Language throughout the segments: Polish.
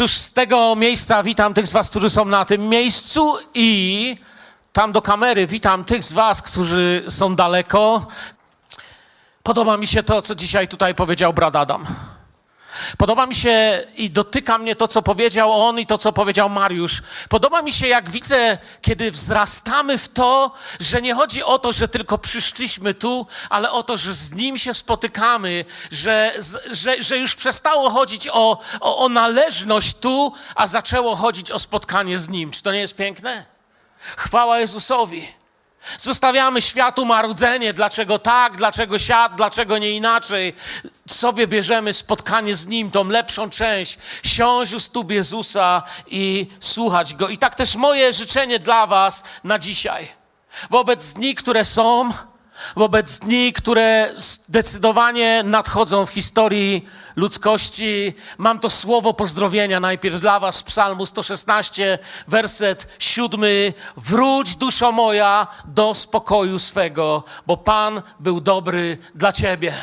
Cóż, z tego miejsca witam tych z Was, którzy są na tym miejscu i tam do kamery witam tych z Was, którzy są daleko. Podoba mi się to, co dzisiaj tutaj powiedział brat Adam. Podoba mi się i dotyka mnie to, co powiedział on i to, co powiedział Mariusz. Podoba mi się, jak widzę, kiedy wzrastamy w to, że nie chodzi o to, że tylko przyszliśmy tu, ale o to, że z Nim się spotykamy, że, że, że już przestało chodzić o, o, o należność tu, a zaczęło chodzić o spotkanie z Nim. Czy to nie jest piękne? Chwała Jezusowi. Zostawiamy światu marudzenie, dlaczego tak, dlaczego siad, dlaczego nie inaczej. Sobie bierzemy spotkanie z Nim, tą lepszą część, siąść u stóp Jezusa i słuchać Go. I tak też moje życzenie dla Was na dzisiaj. Wobec dni, które są, wobec dni, które zdecydowanie nadchodzą w historii ludzkości. Mam to słowo pozdrowienia najpierw dla Was z Psalmu 116, werset 7. Wróć, duszo moja, do spokoju swego, bo Pan był dobry dla Ciebie.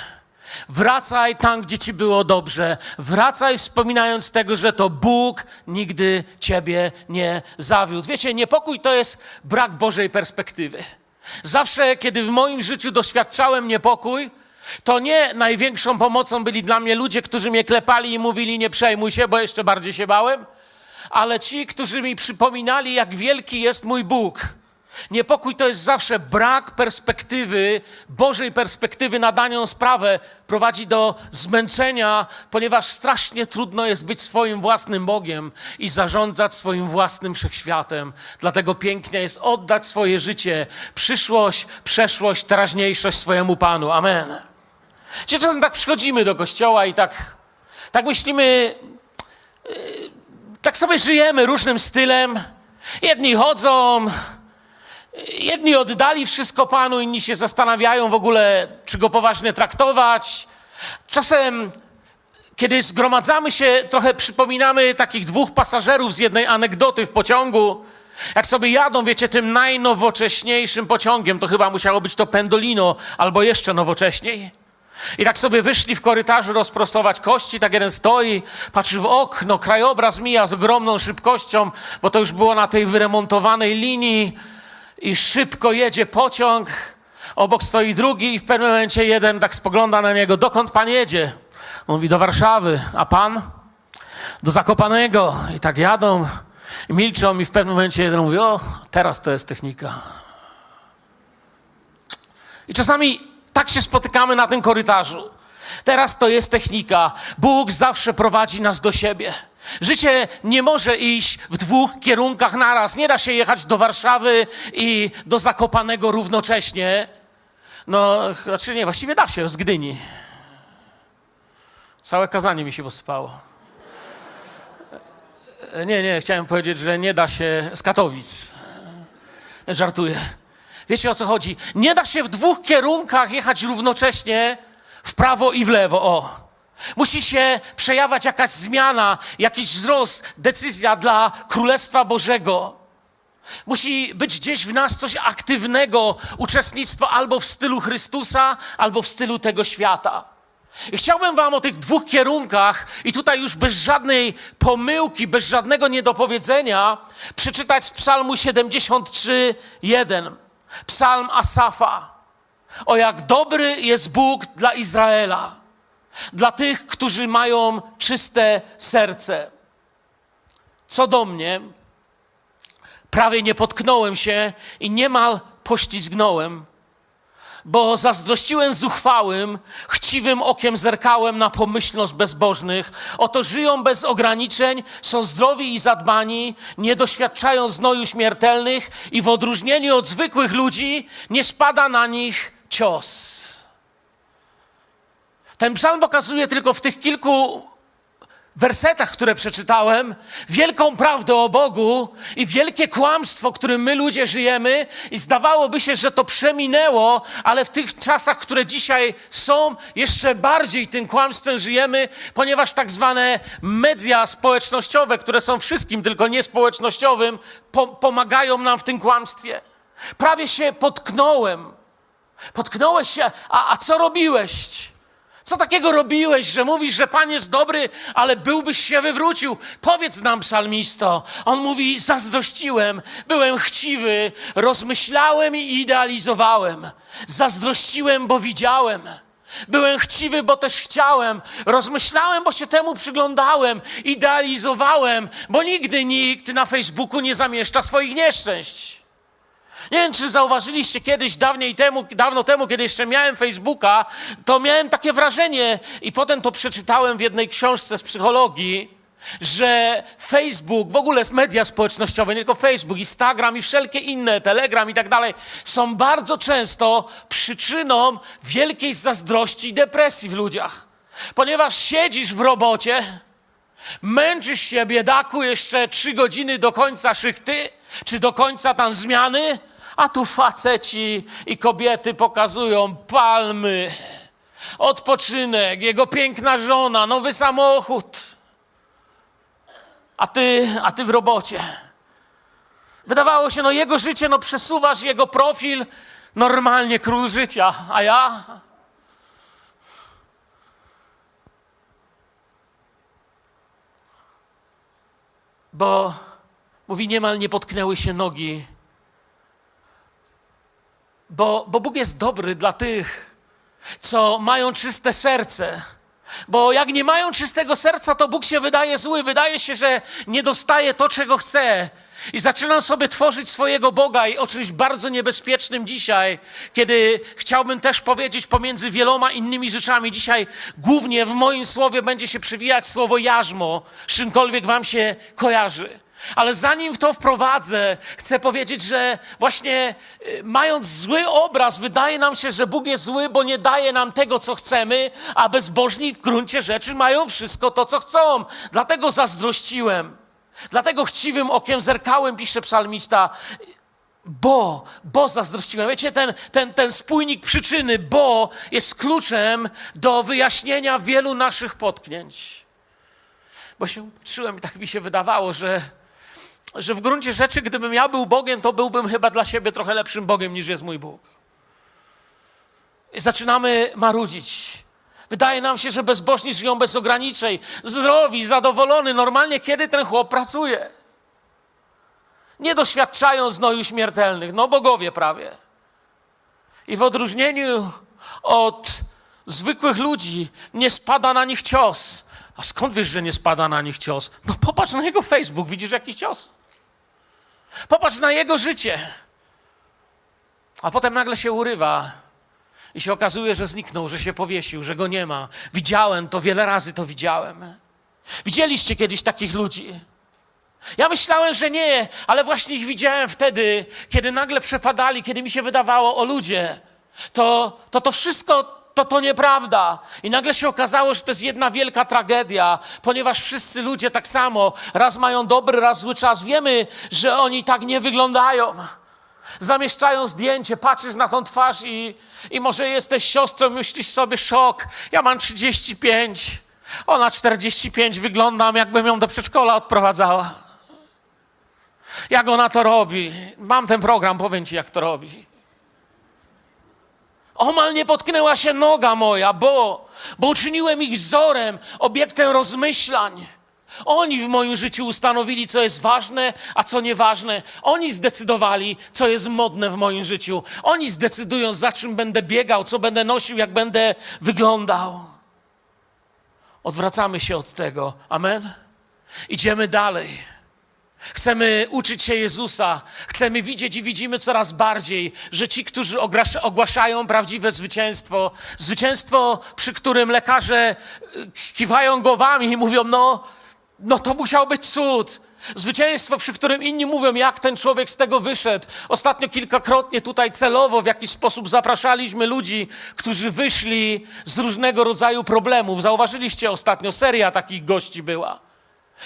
Wracaj tam, gdzie ci było dobrze. Wracaj wspominając tego, że to Bóg nigdy ciebie nie zawiódł. Wiecie, niepokój to jest brak Bożej perspektywy. Zawsze, kiedy w moim życiu doświadczałem niepokój, to nie największą pomocą byli dla mnie ludzie, którzy mnie klepali i mówili: Nie przejmuj się, bo jeszcze bardziej się bałem, ale ci, którzy mi przypominali, jak wielki jest mój Bóg Niepokój to jest zawsze brak perspektywy, Bożej perspektywy na daną sprawę. Prowadzi do zmęczenia, ponieważ strasznie trudno jest być swoim własnym Bogiem i zarządzać swoim własnym wszechświatem. Dlatego pięknie jest oddać swoje życie, przyszłość, przeszłość, teraźniejszość swojemu Panu. Amen. Czyli czasem tak przychodzimy do kościoła i tak, tak myślimy, yy, tak sobie żyjemy różnym stylem. Jedni chodzą, Jedni oddali wszystko Panu, inni się zastanawiają w ogóle, czy go poważnie traktować. Czasem, kiedy zgromadzamy się, trochę przypominamy takich dwóch pasażerów z jednej anegdoty w pociągu. Jak sobie jadą, wiecie, tym najnowocześniejszym pociągiem, to chyba musiało być to Pendolino albo jeszcze nowocześniej. I tak sobie wyszli w korytarzu rozprostować kości, tak jeden stoi, patrzy w okno, krajobraz mija z ogromną szybkością, bo to już było na tej wyremontowanej linii i szybko jedzie pociąg. Obok stoi drugi i w pewnym momencie jeden tak spogląda na niego. Dokąd pan jedzie? Mówi, do Warszawy. A pan? Do Zakopanego. I tak jadą i milczą i w pewnym momencie jeden mówi, o, teraz to jest technika. I czasami tak się spotykamy na tym korytarzu. Teraz to jest technika. Bóg zawsze prowadzi nas do siebie. Życie nie może iść w dwóch kierunkach naraz. Nie da się jechać do Warszawy i do Zakopanego równocześnie. No, znaczy nie, właściwie da się, z Gdyni. Całe kazanie mi się posypało. Nie, nie, chciałem powiedzieć, że nie da się z Katowic. Żartuję. Wiecie o co chodzi? Nie da się w dwóch kierunkach jechać równocześnie w prawo i w lewo. O. Musi się przejawiać jakaś zmiana, jakiś wzrost, decyzja dla Królestwa Bożego. Musi być gdzieś w nas coś aktywnego, uczestnictwo albo w stylu Chrystusa, albo w stylu tego świata. I chciałbym Wam o tych dwóch kierunkach, i tutaj już bez żadnej pomyłki, bez żadnego niedopowiedzenia, przeczytać z Psalmu 73, 1. Psalm Asafa. O jak dobry jest Bóg dla Izraela dla tych, którzy mają czyste serce. Co do mnie, prawie nie potknąłem się i niemal poślizgnąłem, bo zazdrościłem zuchwałym, chciwym okiem zerkałem na pomyślność bezbożnych. Oto żyją bez ograniczeń, są zdrowi i zadbani, nie doświadczają znoju śmiertelnych i w odróżnieniu od zwykłych ludzi nie spada na nich cios. Ten psalm pokazuje tylko w tych kilku wersetach, które przeczytałem, wielką prawdę o Bogu i wielkie kłamstwo, którym my ludzie żyjemy, i zdawałoby się, że to przeminęło, ale w tych czasach, które dzisiaj są, jeszcze bardziej tym kłamstwem żyjemy, ponieważ tak zwane media społecznościowe, które są wszystkim, tylko niespołecznościowym, po pomagają nam w tym kłamstwie. Prawie się potknąłem. Potknąłeś się, a, a co robiłeś? Co takiego robiłeś, że mówisz, że Pan jest dobry, ale byłbyś się wywrócił? Powiedz nam, psalmisto. On mówi: Zazdrościłem, byłem chciwy, rozmyślałem i idealizowałem. Zazdrościłem, bo widziałem. Byłem chciwy, bo też chciałem. Rozmyślałem, bo się temu przyglądałem. Idealizowałem, bo nigdy nikt na Facebooku nie zamieszcza swoich nieszczęść. Nie wiem, czy zauważyliście kiedyś, dawniej temu, dawno temu, kiedy jeszcze miałem Facebooka, to miałem takie wrażenie i potem to przeczytałem w jednej książce z psychologii, że Facebook, w ogóle media społecznościowe, nie tylko Facebook, Instagram i wszelkie inne, Telegram i tak dalej, są bardzo często przyczyną wielkiej zazdrości i depresji w ludziach. Ponieważ siedzisz w robocie, męczysz się, biedaku, jeszcze trzy godziny do końca szychty, czy do końca tam zmiany, a tu faceci i kobiety pokazują palmy, odpoczynek, jego piękna żona, nowy samochód. A ty, a ty w robocie. Wydawało się, no jego życie, no przesuwasz jego profil, normalnie król życia, a ja? Bo, mówi, niemal nie potknęły się nogi bo, bo Bóg jest dobry dla tych, co mają czyste serce. Bo jak nie mają czystego serca, to Bóg się wydaje zły. Wydaje się, że nie dostaje to, czego chce. I zaczynam sobie tworzyć swojego Boga i o czymś bardzo niebezpiecznym dzisiaj, kiedy chciałbym też powiedzieć pomiędzy wieloma innymi rzeczami. Dzisiaj głównie w moim słowie będzie się przewijać słowo jarzmo, czymkolwiek wam się kojarzy. Ale zanim w to wprowadzę, chcę powiedzieć, że właśnie y, mając zły obraz, wydaje nam się, że Bóg jest zły, bo nie daje nam tego, co chcemy, a bezbożni w gruncie rzeczy mają wszystko to, co chcą. Dlatego zazdrościłem. Dlatego chciwym okiem zerkałem, pisze psalmista, bo, bo zazdrościłem. Wiecie, ten, ten, ten spójnik przyczyny, bo jest kluczem do wyjaśnienia wielu naszych potknięć. Bo się uczyłem i tak mi się wydawało, że że w gruncie rzeczy, gdybym ja był Bogiem, to byłbym chyba dla siebie trochę lepszym Bogiem niż jest mój Bóg. I zaczynamy marudzić. Wydaje nam się, że bezbożni żyją bez ograniczeń, zdrowi, zadowolony. Normalnie kiedy ten chłop pracuje? Nie doświadczają znoju śmiertelnych, no bogowie prawie. I w odróżnieniu od zwykłych ludzi nie spada na nich cios. A skąd wiesz, że nie spada na nich cios? No popatrz na jego Facebook, widzisz jakiś cios. Popatrz na jego życie. A potem nagle się urywa i się okazuje, że zniknął, że się powiesił, że go nie ma. Widziałem to, wiele razy to widziałem. Widzieliście kiedyś takich ludzi? Ja myślałem, że nie, ale właśnie ich widziałem wtedy, kiedy nagle przepadali, kiedy mi się wydawało o ludzie. To to, to wszystko to to nieprawda. I nagle się okazało, że to jest jedna wielka tragedia, ponieważ wszyscy ludzie tak samo, raz mają dobry, raz zły czas. Wiemy, że oni tak nie wyglądają. Zamieszczają zdjęcie, patrzysz na tą twarz i, i może jesteś siostrą, myślisz sobie szok. Ja mam 35, ona 45, wyglądam jakbym ją do przedszkola odprowadzała. Jak ona to robi? Mam ten program, powiem ci, jak to robi. Omal nie potknęła się noga moja, bo, bo uczyniłem ich wzorem, obiektem rozmyślań. Oni w moim życiu ustanowili, co jest ważne, a co nieważne. Oni zdecydowali, co jest modne w moim życiu. Oni zdecydują, za czym będę biegał, co będę nosił, jak będę wyglądał. Odwracamy się od tego. Amen. Idziemy dalej. Chcemy uczyć się Jezusa, chcemy widzieć i widzimy coraz bardziej, że ci, którzy ogłaszają prawdziwe zwycięstwo, zwycięstwo, przy którym lekarze y, kiwają głowami i mówią: No, no to musiał być cud. Zwycięstwo, przy którym inni mówią, jak ten człowiek z tego wyszedł. Ostatnio kilkakrotnie tutaj celowo w jakiś sposób zapraszaliśmy ludzi, którzy wyszli z różnego rodzaju problemów. Zauważyliście ostatnio, seria takich gości była.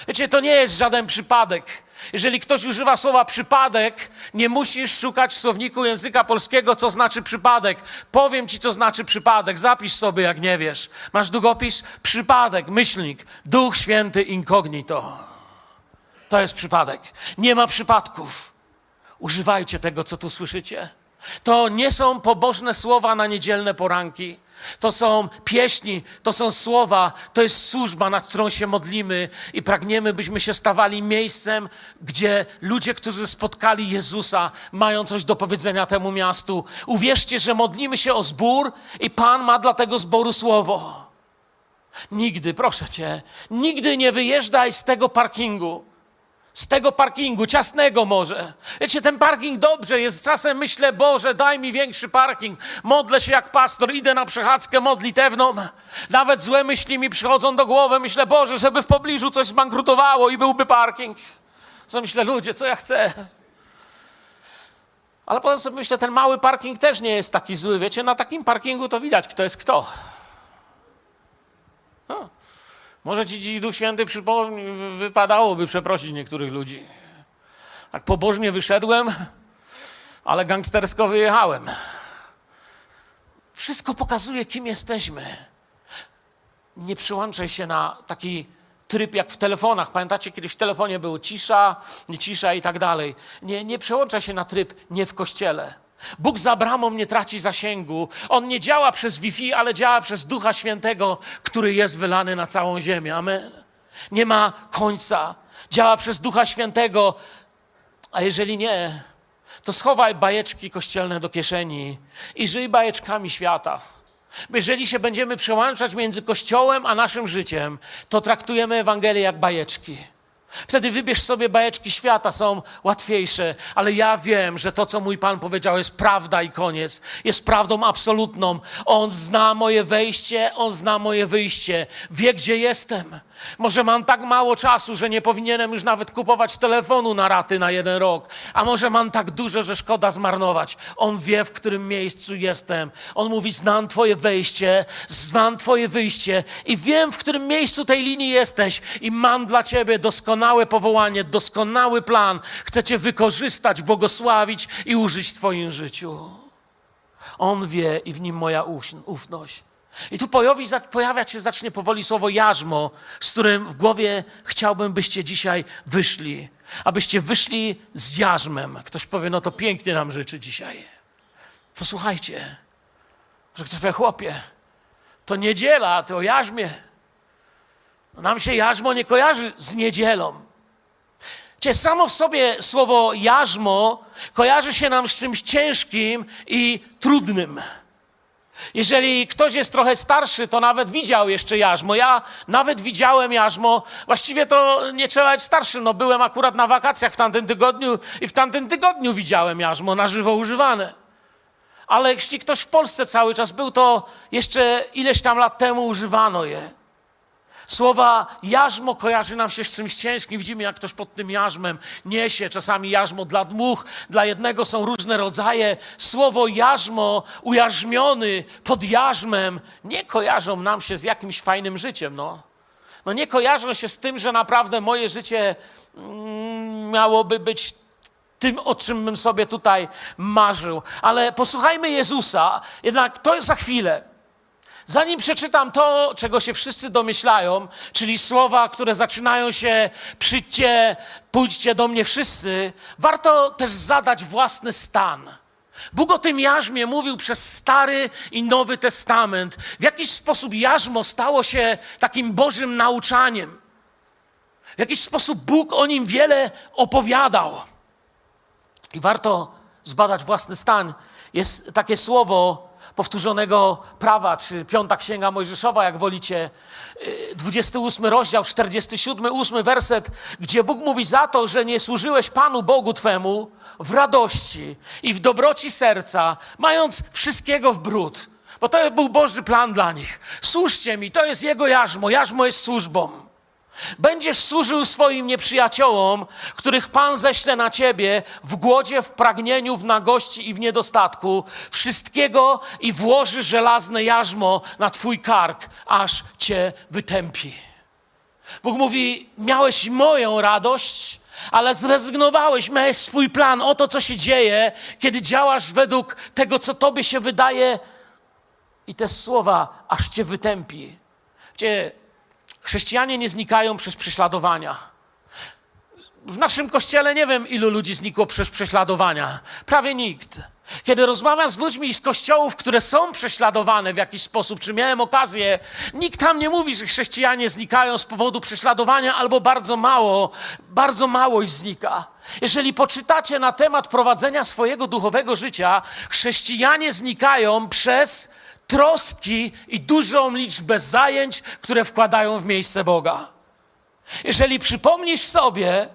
Wiecie, to nie jest żaden przypadek. Jeżeli ktoś używa słowa przypadek, nie musisz szukać w słowniku języka polskiego, co znaczy przypadek. Powiem ci, co znaczy przypadek. Zapisz sobie, jak nie wiesz. Masz długopis? Przypadek, myślnik, Duch Święty incognito. To jest przypadek. Nie ma przypadków. Używajcie tego, co tu słyszycie. To nie są pobożne słowa na niedzielne poranki. To są pieśni, to są słowa, to jest służba, nad którą się modlimy i pragniemy, byśmy się stawali miejscem, gdzie ludzie, którzy spotkali Jezusa, mają coś do powiedzenia temu miastu. Uwierzcie, że modlimy się o zbór i Pan ma dla tego zboru słowo. Nigdy, proszę cię, nigdy nie wyjeżdżaj z tego parkingu. Tego parkingu, ciasnego może. Wiecie, ten parking dobrze jest. Czasem myślę, Boże, daj mi większy parking. Modlę się jak pastor, idę na przechadzkę modlitewną. Nawet złe myśli mi przychodzą do głowy. Myślę, Boże, żeby w pobliżu coś zbankrutowało i byłby parking. Co myślę, ludzie, co ja chcę? Ale potem sobie myślę, ten mały parking też nie jest taki zły. Wiecie, na takim parkingu to widać, kto jest kto. Może ci dziś Duch Święty przypo- wypadałoby przeprosić niektórych ludzi. Tak pobożnie wyszedłem, ale gangstersko wyjechałem. Wszystko pokazuje, kim jesteśmy. Nie przyłączaj się na taki tryb jak w telefonach. Pamiętacie, kiedyś w telefonie było cisza, nie cisza i tak dalej. Nie, nie przełączaj się na tryb nie w kościele. Bóg za bramą nie traci zasięgu. On nie działa przez Wi-Fi, ale działa przez Ducha Świętego, który jest wylany na całą ziemię. Amen. Nie ma końca. Działa przez Ducha Świętego. A jeżeli nie, to schowaj bajeczki kościelne do kieszeni i żyj bajeczkami świata. Jeżeli się będziemy przełączać między Kościołem a naszym życiem, to traktujemy Ewangelię jak bajeczki. Wtedy wybierz sobie bajeczki świata, są łatwiejsze, ale ja wiem, że to, co mój Pan powiedział, jest prawda i koniec. Jest prawdą absolutną. On zna moje wejście, on zna moje wyjście, wie, gdzie jestem. Może mam tak mało czasu, że nie powinienem już nawet kupować telefonu na raty na jeden rok, a może mam tak dużo, że szkoda zmarnować. On wie, w którym miejscu jestem. On mówi: Znam Twoje wejście, znam Twoje wyjście i wiem, w którym miejscu tej linii jesteś, i mam dla Ciebie doskonałe powołanie, doskonały plan. Chcę Cię wykorzystać, błogosławić i użyć w Twoim życiu. On wie i w nim moja ufność. I tu pojawi, pojawiać się zacznie powoli słowo jarzmo, z którym w głowie chciałbym, byście dzisiaj wyszli. Abyście wyszli z jarzmem. Ktoś powie, no to pięknie nam życzy dzisiaj. Posłuchajcie, że ktoś powie, chłopie, to niedziela, to o jarzmie. Nam się jarzmo nie kojarzy z niedzielą. Cie samo w sobie słowo jarzmo kojarzy się nam z czymś ciężkim i trudnym. Jeżeli ktoś jest trochę starszy, to nawet widział jeszcze jarzmo. Ja nawet widziałem jarzmo. Właściwie to nie trzeba być starszym. No, byłem akurat na wakacjach w tamtym tygodniu i w tamtym tygodniu widziałem jarzmo na żywo używane. Ale jeśli ktoś w Polsce cały czas był, to jeszcze ileś tam lat temu używano je. Słowa jarzmo kojarzy nam się z czymś ciężkim. Widzimy, jak ktoś pod tym jarzmem niesie. Czasami jarzmo dla dmuch, dla jednego są różne rodzaje. Słowo jarzmo, ujarzmiony pod jarzmem, nie kojarzą nam się z jakimś fajnym życiem. No, no nie kojarzą się z tym, że naprawdę moje życie mm, miałoby być tym, o czym bym sobie tutaj marzył. Ale posłuchajmy Jezusa, jednak to za chwilę. Zanim przeczytam to, czego się wszyscy domyślają, czyli słowa, które zaczynają się przyjdźcie, pójdźcie do mnie wszyscy, warto też zadać własny stan. Bóg o tym jarzmie mówił przez Stary i Nowy Testament. W jakiś sposób jarzmo stało się takim Bożym nauczaniem. W jakiś sposób Bóg o nim wiele opowiadał. I warto zbadać własny stan. Jest takie słowo, powtórzonego prawa, czy piąta księga Mojżeszowa, jak wolicie, 28 y, rozdział, 47, 8 werset, gdzie Bóg mówi za to, że nie służyłeś Panu Bogu Twemu w radości i w dobroci serca, mając wszystkiego w bród. Bo to był Boży plan dla nich. Służcie mi, to jest Jego jarzmo. Jarzmo jest służbą. Będziesz służył swoim nieprzyjaciołom, których Pan ześle na ciebie w głodzie, w pragnieniu, w nagości i w niedostatku, wszystkiego i włoży żelazne jarzmo na twój kark, aż cię wytępi. Bóg mówi: Miałeś moją radość, ale zrezygnowałeś, miałeś swój plan o to, co się dzieje, kiedy działasz według tego, co tobie się wydaje, i te słowa aż cię wytępi. Gdzie Chrześcijanie nie znikają przez prześladowania. w naszym kościele nie wiem, ilu ludzi znikło przez prześladowania. Prawie nikt. Kiedy rozmawiam z ludźmi z kościołów, które są prześladowane w jakiś sposób, czy miałem okazję, nikt tam nie mówi, że chrześcijanie znikają z powodu prześladowania, albo bardzo mało, bardzo mało ich znika. Jeżeli poczytacie na temat prowadzenia swojego duchowego życia, chrześcijanie znikają przez troski i dużą liczbę zajęć, które wkładają w miejsce Boga. Jeżeli przypomnisz sobie,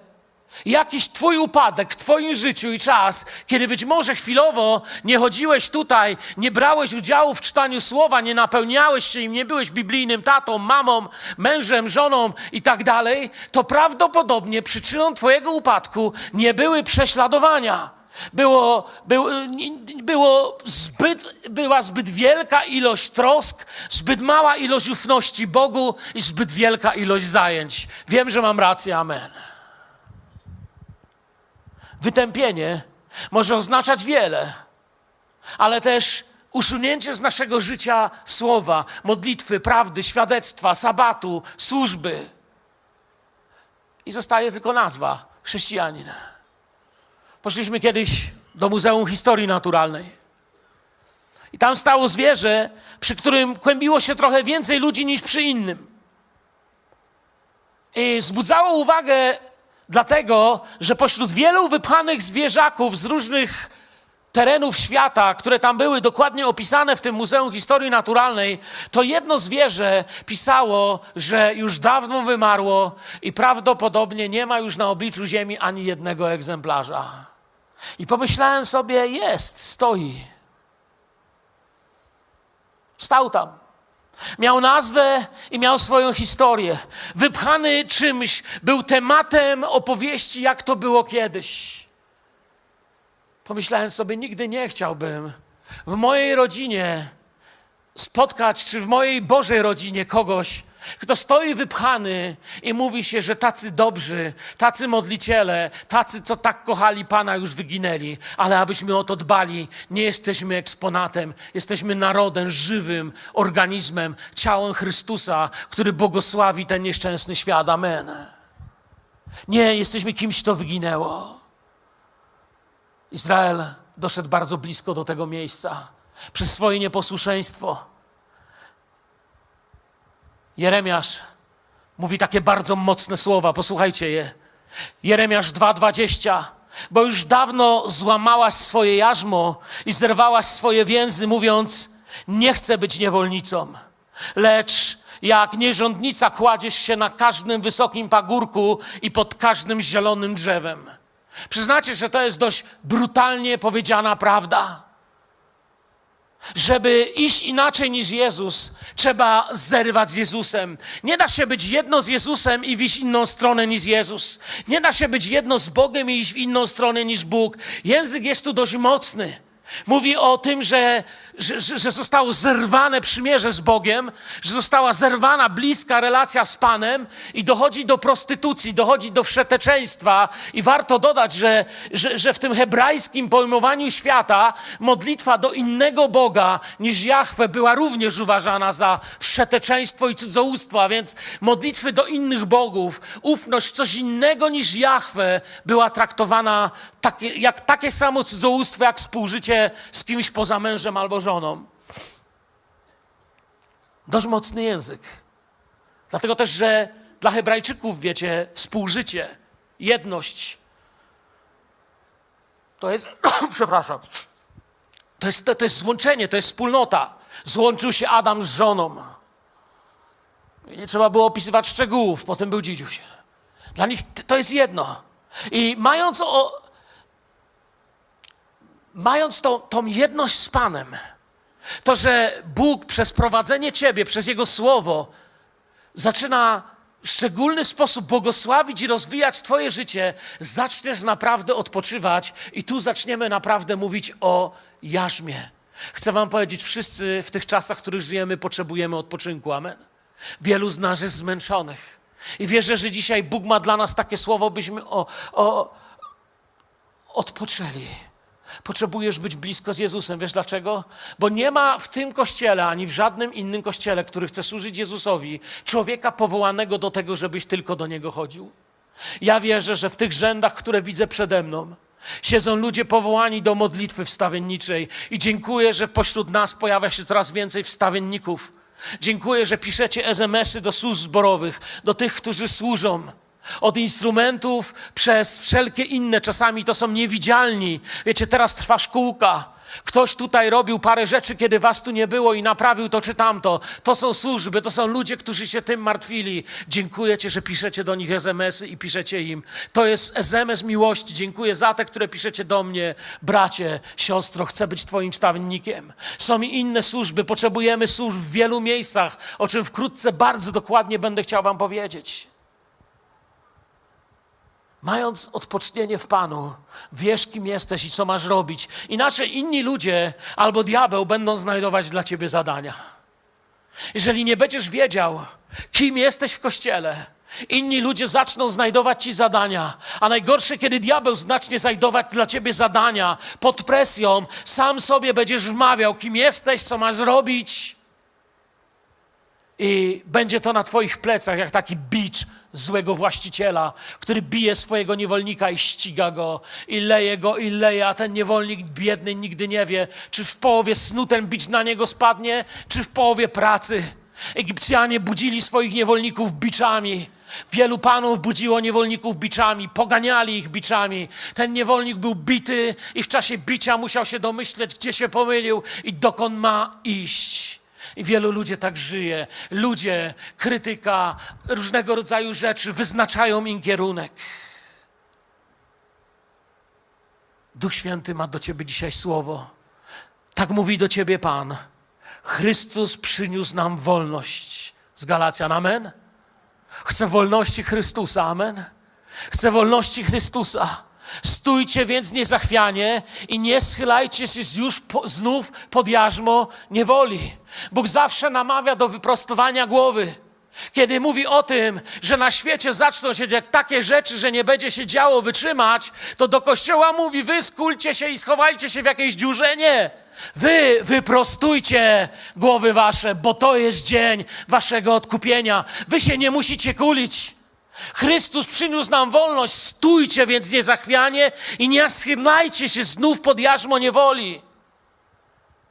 jakiś Twój upadek w Twoim życiu i czas, kiedy być może chwilowo nie chodziłeś tutaj, nie brałeś udziału w czytaniu słowa, nie napełniałeś się im, nie byłeś biblijnym tatą, mamą, mężem, żoną i tak dalej, to prawdopodobnie przyczyną Twojego upadku nie były prześladowania. Było, było, było zbyt, była zbyt wielka ilość trosk, zbyt mała ilość ufności Bogu i zbyt wielka ilość zajęć. Wiem, że mam rację, amen. Wytępienie może oznaczać wiele, ale też usunięcie z naszego życia słowa, modlitwy, prawdy, świadectwa, sabatu, służby. I zostaje tylko nazwa chrześcijanin. Poszliśmy kiedyś do Muzeum Historii Naturalnej. I tam stało zwierzę, przy którym kłębiło się trochę więcej ludzi niż przy innym. I wzbudzało uwagę Dlatego, że pośród wielu wypchanych zwierzaków z różnych terenów świata, które tam były dokładnie opisane w tym Muzeum Historii Naturalnej, to jedno zwierzę pisało, że już dawno wymarło i prawdopodobnie nie ma już na obliczu Ziemi ani jednego egzemplarza. I pomyślałem sobie, jest, stoi. Stał tam. Miał nazwę i miał swoją historię. Wypchany czymś, był tematem opowieści, jak to było kiedyś. Pomyślałem sobie, nigdy nie chciałbym w mojej rodzinie spotkać, czy w mojej Bożej rodzinie kogoś, kto stoi wypchany i mówi się, że tacy dobrzy, tacy modliciele, tacy, co tak kochali Pana, już wyginęli, ale abyśmy o to dbali, nie jesteśmy eksponatem, jesteśmy narodem żywym, organizmem, ciałem Chrystusa, który błogosławi ten nieszczęsny świat. Amen. Nie, jesteśmy kimś, kto wyginęło. Izrael doszedł bardzo blisko do tego miejsca przez swoje nieposłuszeństwo Jeremiasz mówi takie bardzo mocne słowa, posłuchajcie je. Jeremiasz 2:20. Bo już dawno złamałaś swoje jarzmo i zerwałaś swoje więzy, mówiąc: Nie chcę być niewolnicą, lecz jak nierządnica kładziesz się na każdym wysokim pagórku i pod każdym zielonym drzewem. Przyznacie, że to jest dość brutalnie powiedziana prawda. Żeby iść inaczej niż Jezus, trzeba zerwać z Jezusem. Nie da się być jedno z Jezusem i iść inną stronę niż Jezus. Nie da się być jedno z Bogiem i iść w inną stronę niż Bóg. Język jest tu dość mocny. Mówi o tym, że, że, że, zostało zerwane przymierze z Bogiem, że została zerwana bliska relacja z Panem i dochodzi do prostytucji, dochodzi do wszeteczeństwa. I warto dodać, że, że, że w tym hebrajskim pojmowaniu świata modlitwa do innego Boga niż Jahwe była również uważana za wszeteczeństwo i cudzołóstwo, a więc modlitwy do innych bogów, ufność w coś innego niż Jahwe była traktowana takie, jak takie samo cudzołóstwo, jak współżycie z kimś poza mężem albo żoną. Dość mocny język. Dlatego też, że dla Hebrajczyków, wiecie, współżycie, jedność to jest, przepraszam, to jest, to, to jest złączenie, to jest wspólnota. Złączył się Adam z żoną. I nie trzeba było opisywać szczegółów, potem był dzidziuś. Dla nich to jest jedno. I mając o, mając tą, tą jedność z Panem, to, że Bóg przez prowadzenie Ciebie, przez Jego Słowo zaczyna w szczególny sposób błogosławić i rozwijać Twoje życie, zaczniesz naprawdę odpoczywać i tu zaczniemy naprawdę mówić o jarzmie. Chcę Wam powiedzieć, wszyscy w tych czasach, w których żyjemy, potrzebujemy odpoczynku. Amen. Wielu z nas jest zmęczonych. I wierzę, że dzisiaj Bóg ma dla nas takie słowo, byśmy o, o, odpoczęli. Potrzebujesz być blisko z Jezusem. Wiesz dlaczego? Bo nie ma w tym kościele, ani w żadnym innym kościele, który chce służyć Jezusowi, człowieka powołanego do tego, żebyś tylko do niego chodził. Ja wierzę, że w tych rzędach, które widzę przede mną, siedzą ludzie powołani do modlitwy wstawienniczej i dziękuję, że pośród nas pojawia się coraz więcej wstawienników. Dziękuję, że piszecie SMS-y do służb zborowych, do tych, którzy służą. Od instrumentów przez wszelkie inne, czasami to są niewidzialni. Wiecie, teraz trwa szkółka. Ktoś tutaj robił parę rzeczy, kiedy was tu nie było i naprawił to czy tamto. To są służby, to są ludzie, którzy się tym martwili. Dziękuję Ci, że piszecie do nich SMS-y i piszecie im. To jest SMS miłości. Dziękuję za te, które piszecie do mnie. Bracie, siostro, chcę być Twoim wstawiennikiem. Są i inne służby. Potrzebujemy służb w wielu miejscach, o czym wkrótce bardzo dokładnie będę chciał Wam powiedzieć. Mając odpocznienie w Panu, wiesz, kim jesteś i co masz robić. Inaczej inni ludzie albo diabeł będą znajdować dla ciebie zadania. Jeżeli nie będziesz wiedział, kim jesteś w kościele, inni ludzie zaczną znajdować ci zadania. A najgorsze, kiedy diabeł zacznie znajdować dla ciebie zadania pod presją, sam sobie będziesz wmawiał, kim jesteś, co masz robić. I będzie to na Twoich plecach, jak taki bicz złego właściciela, który bije swojego niewolnika i ściga go, i leje go, i leje, a ten niewolnik biedny nigdy nie wie, czy w połowie snu ten bicz na niego spadnie, czy w połowie pracy. Egipcjanie budzili swoich niewolników biczami. Wielu panów budziło niewolników biczami, poganiali ich biczami. Ten niewolnik był bity i w czasie bicia musiał się domyśleć, gdzie się pomylił i dokąd ma iść. I wielu ludzi tak żyje. Ludzie, krytyka, różnego rodzaju rzeczy wyznaczają im kierunek. Duch Święty ma do ciebie dzisiaj słowo. Tak mówi do ciebie Pan. Chrystus przyniósł nam wolność. Z Galacjan, amen? Chcę wolności Chrystusa, amen? Chcę wolności Chrystusa. Stójcie więc niezachwianie i nie schylajcie się już po, znów pod jarzmo niewoli. Bóg zawsze namawia do wyprostowania głowy. Kiedy mówi o tym, że na świecie zaczną się dziać takie rzeczy, że nie będzie się działo wytrzymać, to do kościoła mówi: Wy skulcie się i schowajcie się w jakiejś dziurze. Nie. Wy wyprostujcie głowy wasze, bo to jest dzień waszego odkupienia. Wy się nie musicie kulić. Chrystus przyniósł nam wolność, stójcie więc niezachwianie i nie schylajcie się znów pod jarzmo niewoli.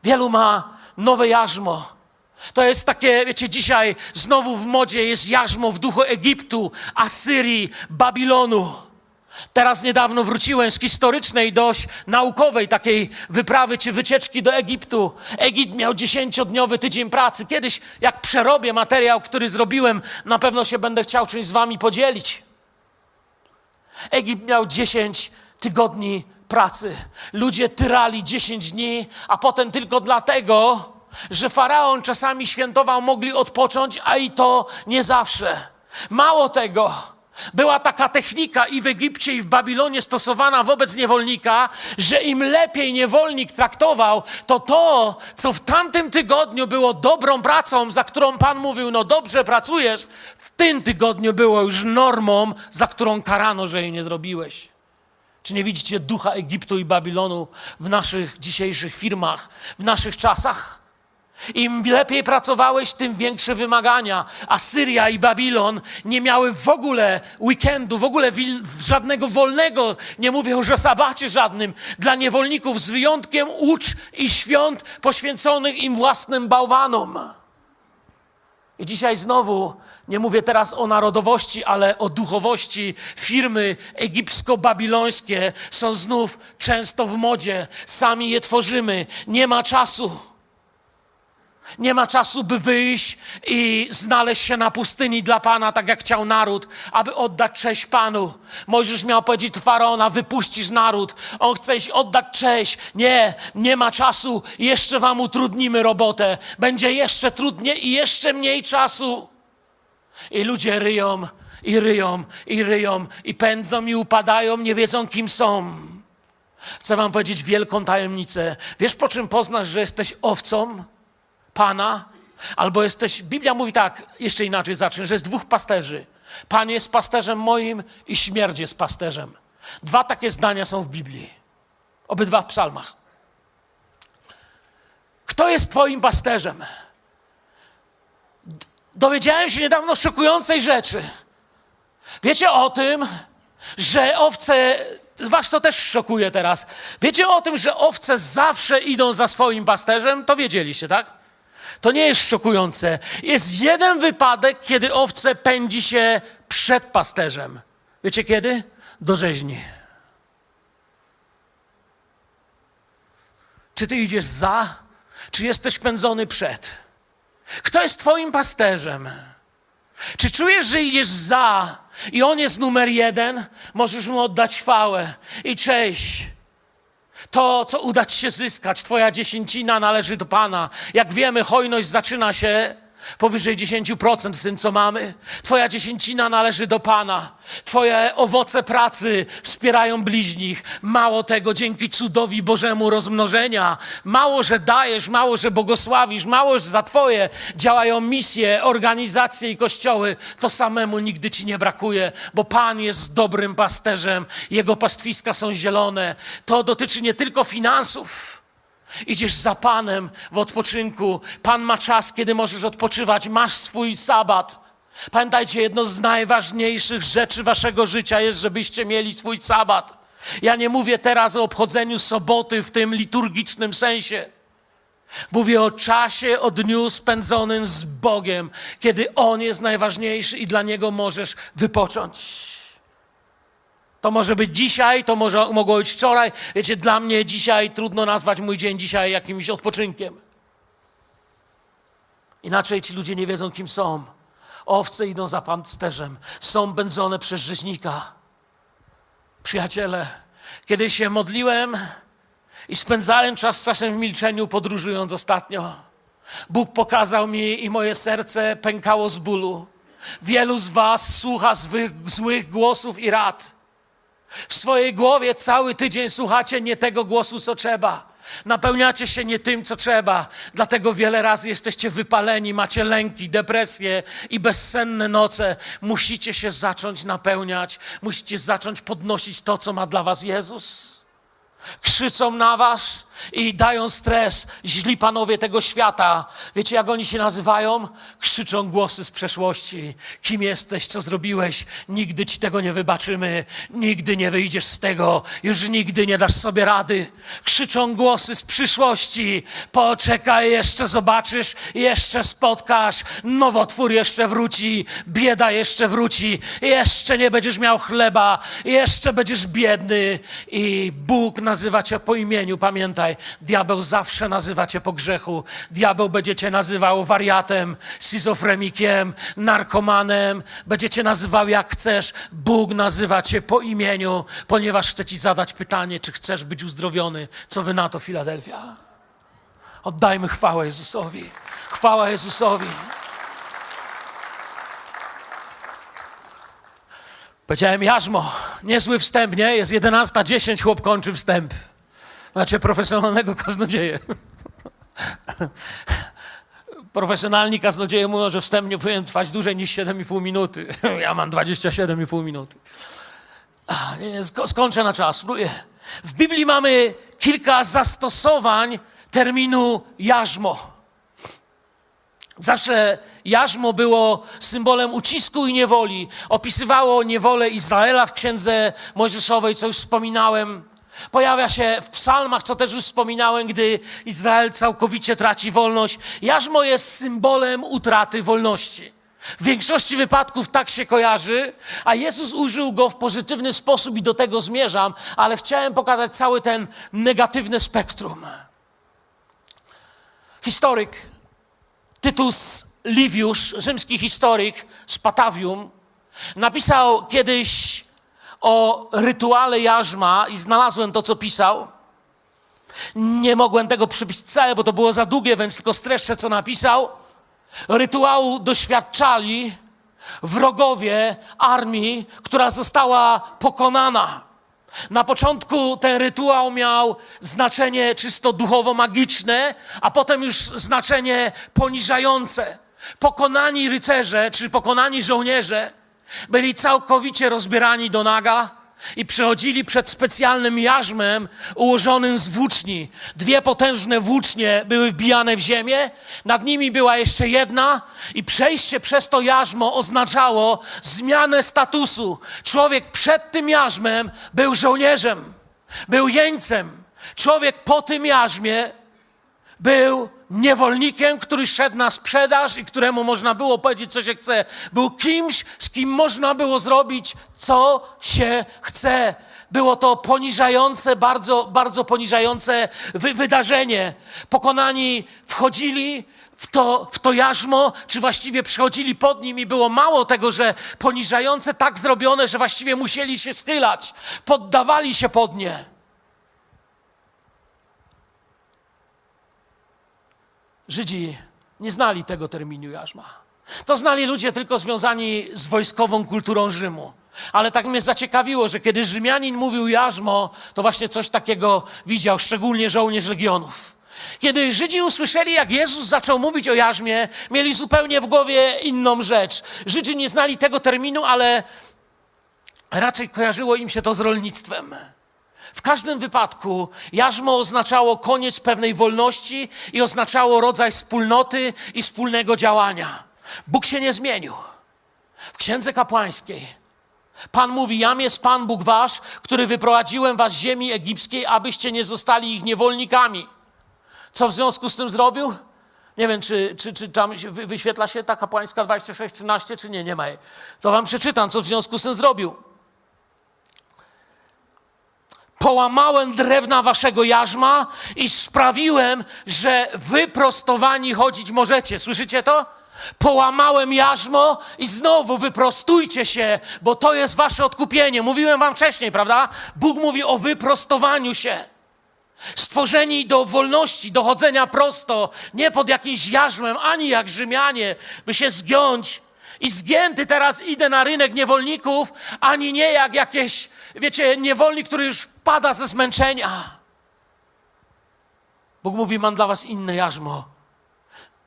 Wielu ma nowe jarzmo. To jest takie, wiecie, dzisiaj znowu w modzie jest jarzmo w duchu Egiptu, Asyrii, Babilonu. Teraz niedawno wróciłem z historycznej, dość naukowej takiej wyprawy czy wycieczki do Egiptu. Egipt miał dziesięciodniowy tydzień pracy. Kiedyś, jak przerobię materiał, który zrobiłem, na pewno się będę chciał czymś z wami podzielić. Egipt miał dziesięć tygodni pracy. Ludzie tyrali dziesięć dni, a potem tylko dlatego, że faraon czasami świętował, mogli odpocząć, a i to nie zawsze. Mało tego, była taka technika i w Egipcie, i w Babilonie stosowana wobec niewolnika, że im lepiej niewolnik traktował, to to, co w tamtym tygodniu było dobrą pracą, za którą Pan mówił, no dobrze pracujesz, w tym tygodniu było już normą, za którą karano, że jej nie zrobiłeś. Czy nie widzicie ducha Egiptu i Babilonu w naszych dzisiejszych firmach, w naszych czasach? Im lepiej pracowałeś, tym większe wymagania. Asyria i Babilon nie miały w ogóle weekendu, w ogóle żadnego wolnego, nie mówię już o sabacie żadnym, dla niewolników z wyjątkiem ucz i świąt poświęconych im własnym bałwanom. I dzisiaj znowu nie mówię teraz o narodowości, ale o duchowości. Firmy egipsko-babilońskie są znów często w modzie. Sami je tworzymy. Nie ma czasu. Nie ma czasu, by wyjść i znaleźć się na pustyni dla Pana, tak jak chciał naród, aby oddać cześć Panu. Mojżesz miał powiedzieć do Faraona, wypuścisz naród. On chce iść oddać cześć. Nie, nie ma czasu. Jeszcze wam utrudnimy robotę. Będzie jeszcze trudniej i jeszcze mniej czasu. I ludzie ryją, i ryją, i ryją, i pędzą, i upadają, nie wiedzą, kim są. Chcę wam powiedzieć wielką tajemnicę. Wiesz, po czym poznasz, że jesteś owcą? Pana, albo jesteś. Biblia mówi tak, jeszcze inaczej zacznę, że jest dwóch pasterzy. Pan jest pasterzem moim i śmierć jest pasterzem. Dwa takie zdania są w Biblii. Obydwa w psalmach. Kto jest Twoim pasterzem? Dowiedziałem się niedawno szokującej rzeczy. Wiecie o tym, że owce, was to też szokuje teraz, wiecie o tym, że owce zawsze idą za swoim pasterzem? To wiedzieliście, tak? To nie jest szokujące. Jest jeden wypadek, kiedy owce pędzi się przed pasterzem. Wiecie kiedy? Do rzeźni. Czy ty idziesz za, czy jesteś pędzony przed? Kto jest twoim pasterzem? Czy czujesz, że idziesz za i on jest numer jeden? Możesz mu oddać chwałę i cześć. To, co uda ci się zyskać, twoja dziesięcina należy do Pana. Jak wiemy, hojność zaczyna się powyżej 10% w tym, co mamy. Twoja dziesięcina należy do Pana. Twoje owoce pracy wspierają bliźnich. Mało tego, dzięki cudowi Bożemu rozmnożenia. Mało, że dajesz, mało, że błogosławisz, mało, że za Twoje działają misje, organizacje i kościoły. To samemu nigdy Ci nie brakuje, bo Pan jest dobrym pasterzem. Jego pastwiska są zielone. To dotyczy nie tylko finansów. Idziesz za Panem w odpoczynku. Pan ma czas, kiedy możesz odpoczywać. Masz swój sabat. Pamiętajcie, jedno z najważniejszych rzeczy waszego życia jest, żebyście mieli swój sabat. Ja nie mówię teraz o obchodzeniu soboty w tym liturgicznym sensie. Mówię o czasie, o dniu spędzonym z Bogiem, kiedy On jest najważniejszy i dla Niego możesz wypocząć. To może być dzisiaj, to może, mogło być wczoraj. Wiecie, dla mnie dzisiaj trudno nazwać mój dzień dzisiaj jakimś odpoczynkiem. Inaczej ci ludzie nie wiedzą, kim są. Owce idą za pasterzem, są pędzone przez rzeźnika. Przyjaciele, kiedy się modliłem i spędzałem czas czasem w milczeniu, podróżując ostatnio, Bóg pokazał mi i moje serce pękało z bólu. Wielu z Was słucha złych głosów i rad. W swojej głowie cały tydzień słuchacie nie tego głosu, co trzeba. Napełniacie się nie tym, co trzeba. Dlatego wiele razy jesteście wypaleni, macie lęki, depresje i bezsenne noce. Musicie się zacząć napełniać, musicie zacząć podnosić to, co ma dla Was Jezus. Krzyczą na Was i dają stres. Źli panowie tego świata. Wiecie, jak oni się nazywają? Krzyczą głosy z przeszłości. Kim jesteś? Co zrobiłeś? Nigdy ci tego nie wybaczymy. Nigdy nie wyjdziesz z tego. Już nigdy nie dasz sobie rady. Krzyczą głosy z przyszłości. Poczekaj, jeszcze zobaczysz, jeszcze spotkasz. Nowotwór jeszcze wróci. Bieda jeszcze wróci. Jeszcze nie będziesz miał chleba. Jeszcze będziesz biedny. I Bóg nazywa cię po imieniu. Pamiętaj, Pamiętaj, diabeł zawsze nazywa cię po grzechu. Diabeł będzie cię nazywał wariatem, schizofrenikiem, narkomanem. Będzie cię nazywał jak chcesz. Bóg nazywa cię po imieniu, ponieważ chce ci zadać pytanie, czy chcesz być uzdrowiony. Co wy na to, Filadelfia? Oddajmy chwałę Jezusowi. Chwała Jezusowi. Powiedziałem jarzmo, niezły wstęp, nie? Jest 11.10, chłop kończy wstęp. Znaczy profesjonalnego kaznodzieję. Profesjonalni kaznodzieje mówią, że wstęp nie powinien trwać dłużej niż 7,5 minuty. Ja mam 27,5 minuty. Nie, nie, skończę na czas. W Biblii mamy kilka zastosowań terminu jarzmo. Zawsze jarzmo było symbolem ucisku i niewoli. Opisywało niewolę Izraela w księdze Mojżeszowej, co już wspominałem. Pojawia się w psalmach, co też już wspominałem, gdy Izrael całkowicie traci wolność. Jarzmo jest symbolem utraty wolności. W większości wypadków tak się kojarzy, a Jezus użył go w pozytywny sposób i do tego zmierzam, ale chciałem pokazać cały ten negatywny spektrum. Historyk Tytus Liviusz, rzymski historyk z Patavium, napisał kiedyś o rytuale jarzma i znalazłem to, co pisał. Nie mogłem tego przypisać całe, bo to było za długie, więc tylko streszczę, co napisał. Rytuału doświadczali wrogowie armii, która została pokonana. Na początku ten rytuał miał znaczenie czysto duchowo-magiczne, a potem już znaczenie poniżające. Pokonani rycerze czy pokonani żołnierze byli całkowicie rozbierani do naga, i przechodzili przed specjalnym jarzmem ułożonym z włóczni. Dwie potężne włócznie były wbijane w ziemię, nad nimi była jeszcze jedna i przejście przez to jarzmo oznaczało zmianę statusu. Człowiek przed tym jarzmem był żołnierzem, był jeńcem. Człowiek po tym jarzmie był niewolnikiem, który szedł na sprzedaż i któremu można było powiedzieć, co się chce. Był kimś, z kim można było zrobić, co się chce. Było to poniżające, bardzo, bardzo poniżające wy wydarzenie. Pokonani wchodzili w to, w to jarzmo, czy właściwie przechodzili pod nim i było mało tego, że poniżające, tak zrobione, że właściwie musieli się schylać, poddawali się pod nie. Żydzi nie znali tego terminu jarzma. To znali ludzie tylko związani z wojskową kulturą Rzymu. Ale tak mnie zaciekawiło, że kiedy Rzymianin mówił jarzmo, to właśnie coś takiego widział, szczególnie żołnierz legionów. Kiedy Żydzi usłyszeli, jak Jezus zaczął mówić o jarzmie, mieli zupełnie w głowie inną rzecz. Żydzi nie znali tego terminu, ale raczej kojarzyło im się to z rolnictwem. W każdym wypadku jarzmo oznaczało koniec pewnej wolności i oznaczało rodzaj wspólnoty i wspólnego działania. Bóg się nie zmienił. W księdze kapłańskiej Pan mówi: Jam jest Pan Bóg wasz, który wyprowadziłem was z ziemi egipskiej, abyście nie zostali ich niewolnikami. Co w związku z tym zrobił? Nie wiem, czy, czy, czy tam wyświetla się ta kapłańska 26-13, czy nie, nie ma jej. To wam przeczytam, co w związku z tym zrobił połamałem drewna waszego jarzma i sprawiłem, że wyprostowani chodzić możecie. Słyszycie to? Połamałem jarzmo i znowu wyprostujcie się, bo to jest wasze odkupienie. Mówiłem wam wcześniej, prawda? Bóg mówi o wyprostowaniu się. Stworzeni do wolności, do chodzenia prosto, nie pod jakimś jarzmem, ani jak Rzymianie, by się zgiąć. I zgięty teraz idę na rynek niewolników, ani nie jak jakieś wiecie, niewolnik, który już pada ze zmęczenia. Bóg mówi: Mam dla was inne jarzmo,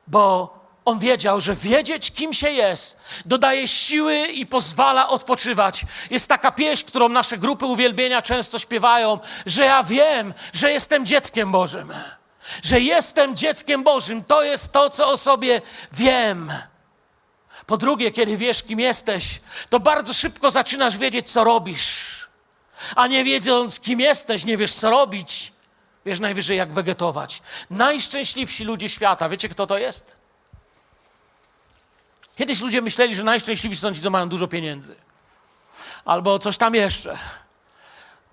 bo on wiedział, że wiedzieć, kim się jest, dodaje siły i pozwala odpoczywać. Jest taka pieśń, którą nasze grupy uwielbienia często śpiewają, że ja wiem, że jestem dzieckiem Bożym. Że jestem dzieckiem Bożym. To jest to, co o sobie wiem. Po drugie, kiedy wiesz, kim jesteś, to bardzo szybko zaczynasz wiedzieć, co robisz a nie wiedząc, kim jesteś, nie wiesz, co robić, wiesz najwyżej, jak wegetować. Najszczęśliwsi ludzie świata, wiecie, kto to jest? Kiedyś ludzie myśleli, że najszczęśliwsi są ci, co mają dużo pieniędzy. Albo coś tam jeszcze.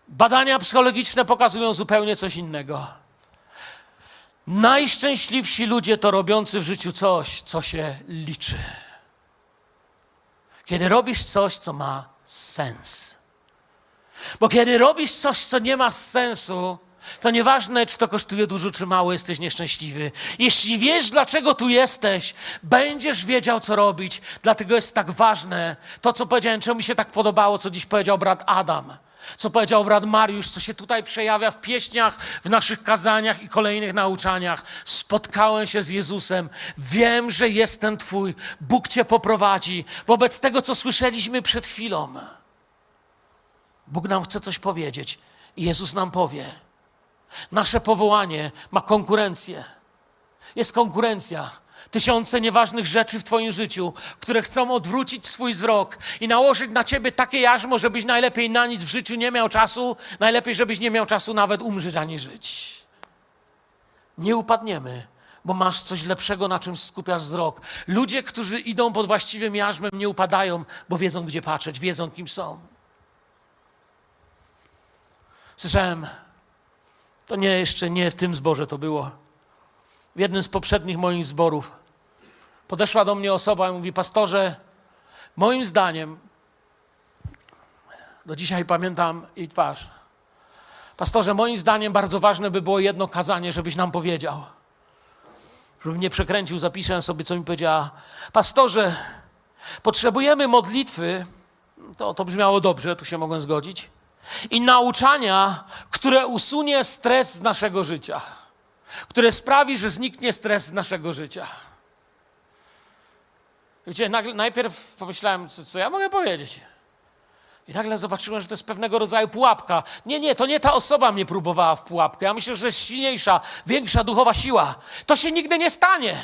Badania psychologiczne pokazują zupełnie coś innego. Najszczęśliwsi ludzie to robiący w życiu coś, co się liczy. Kiedy robisz coś, co ma sens. Bo kiedy robisz coś, co nie ma sensu, to nieważne, czy to kosztuje dużo, czy mało, jesteś nieszczęśliwy. Jeśli wiesz, dlaczego tu jesteś, będziesz wiedział, co robić. Dlatego jest tak ważne to, co powiedziałem, czemu mi się tak podobało, co dziś powiedział brat Adam, co powiedział brat Mariusz, co się tutaj przejawia w pieśniach, w naszych kazaniach i kolejnych nauczaniach. Spotkałem się z Jezusem. Wiem, że jestem Twój. Bóg Cię poprowadzi. Wobec tego, co słyszeliśmy przed chwilą. Bóg nam chce coś powiedzieć i Jezus nam powie. Nasze powołanie ma konkurencję. Jest konkurencja. Tysiące nieważnych rzeczy w Twoim życiu, które chcą odwrócić swój wzrok i nałożyć na Ciebie takie jarzmo, żebyś najlepiej na nic w życiu nie miał czasu, najlepiej, żebyś nie miał czasu nawet umrzeć ani żyć. Nie upadniemy, bo masz coś lepszego, na czym skupiasz wzrok. Ludzie, którzy idą pod właściwym jarzmem, nie upadają, bo wiedzą, gdzie patrzeć, wiedzą, kim są. Słyszałem, to nie jeszcze nie w tym zborze to było. W jednym z poprzednich moich zborów podeszła do mnie osoba i mówi: Pastorze, moim zdaniem, do dzisiaj pamiętam jej twarz. Pastorze, moim zdaniem bardzo ważne by było jedno kazanie, żebyś nam powiedział. Żebym nie przekręcił, zapiszę sobie, co mi powiedziała. Pastorze, potrzebujemy modlitwy. To, to brzmiało dobrze, tu się mogłem zgodzić i nauczania, które usunie stres z naszego życia, które sprawi, że zniknie stres z naszego życia. Wiecie, najpierw pomyślałem, co, co ja mogę powiedzieć. I nagle zobaczyłem, że to jest pewnego rodzaju pułapka. Nie, nie, to nie ta osoba mnie próbowała w pułapkę. Ja myślę, że jest silniejsza, większa duchowa siła. To się nigdy nie stanie.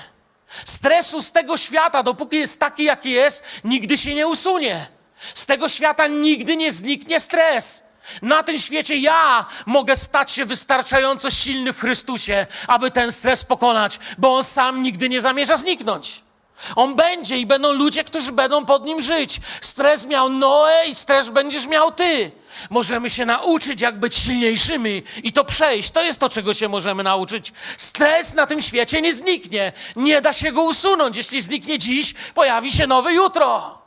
Stresu z tego świata, dopóki jest taki, jaki jest, nigdy się nie usunie. Z tego świata nigdy nie zniknie stres. Na tym świecie ja mogę stać się wystarczająco silny w Chrystusie, aby ten stres pokonać, bo on sam nigdy nie zamierza zniknąć. On będzie i będą ludzie, którzy będą pod nim żyć. Stres miał Noe i stres będziesz miał ty. Możemy się nauczyć, jak być silniejszymi i to przejść. To jest to, czego się możemy nauczyć. Stres na tym świecie nie zniknie. Nie da się go usunąć. Jeśli zniknie dziś, pojawi się nowy jutro.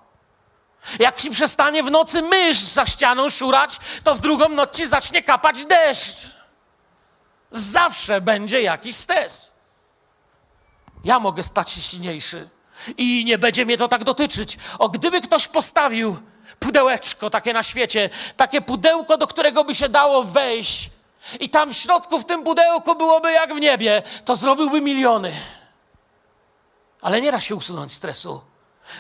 Jak ci przestanie w nocy mysz za ścianą szurać, to w drugą noc ci zacznie kapać deszcz. Zawsze będzie jakiś stres. Ja mogę stać się silniejszy i nie będzie mnie to tak dotyczyć. O, gdyby ktoś postawił pudełeczko takie na świecie, takie pudełko, do którego by się dało wejść, i tam w środku w tym pudełku byłoby jak w niebie, to zrobiłby miliony. Ale nie da się usunąć stresu.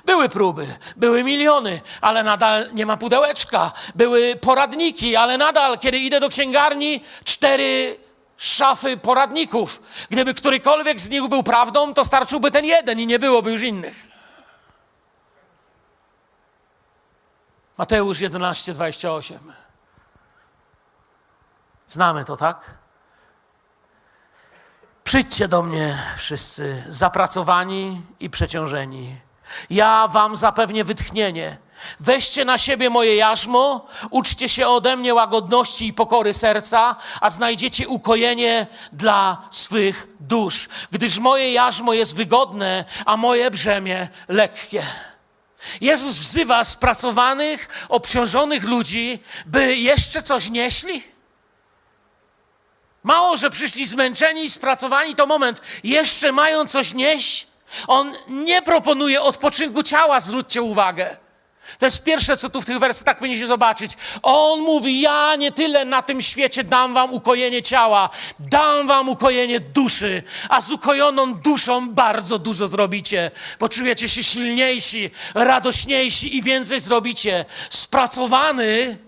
Były próby, były miliony, ale nadal nie ma pudełeczka. Były poradniki, ale nadal, kiedy idę do księgarni, cztery szafy poradników. Gdyby którykolwiek z nich był prawdą, to starczyłby ten jeden i nie byłoby już innych. Mateusz 11, 28. Znamy to, tak? Przyjdźcie do mnie wszyscy zapracowani i przeciążeni. Ja wam zapewnię wytchnienie. Weźcie na siebie moje jarzmo, uczcie się ode mnie łagodności i pokory serca, a znajdziecie ukojenie dla swych dusz, gdyż moje jarzmo jest wygodne, a moje brzemię lekkie. Jezus wzywa spracowanych, obciążonych ludzi, by jeszcze coś nieśli. Mało, że przyszli zmęczeni i spracowani, to moment, jeszcze mają coś nieść. On nie proponuje odpoczynku ciała, zwróćcie uwagę. To jest pierwsze, co tu w tych wersetach powinniście zobaczyć. On mówi: Ja nie tyle na tym świecie dam wam ukojenie ciała, dam wam ukojenie duszy, a z ukojoną duszą bardzo dużo zrobicie. Poczujecie się silniejsi, radośniejsi i więcej zrobicie. Spracowany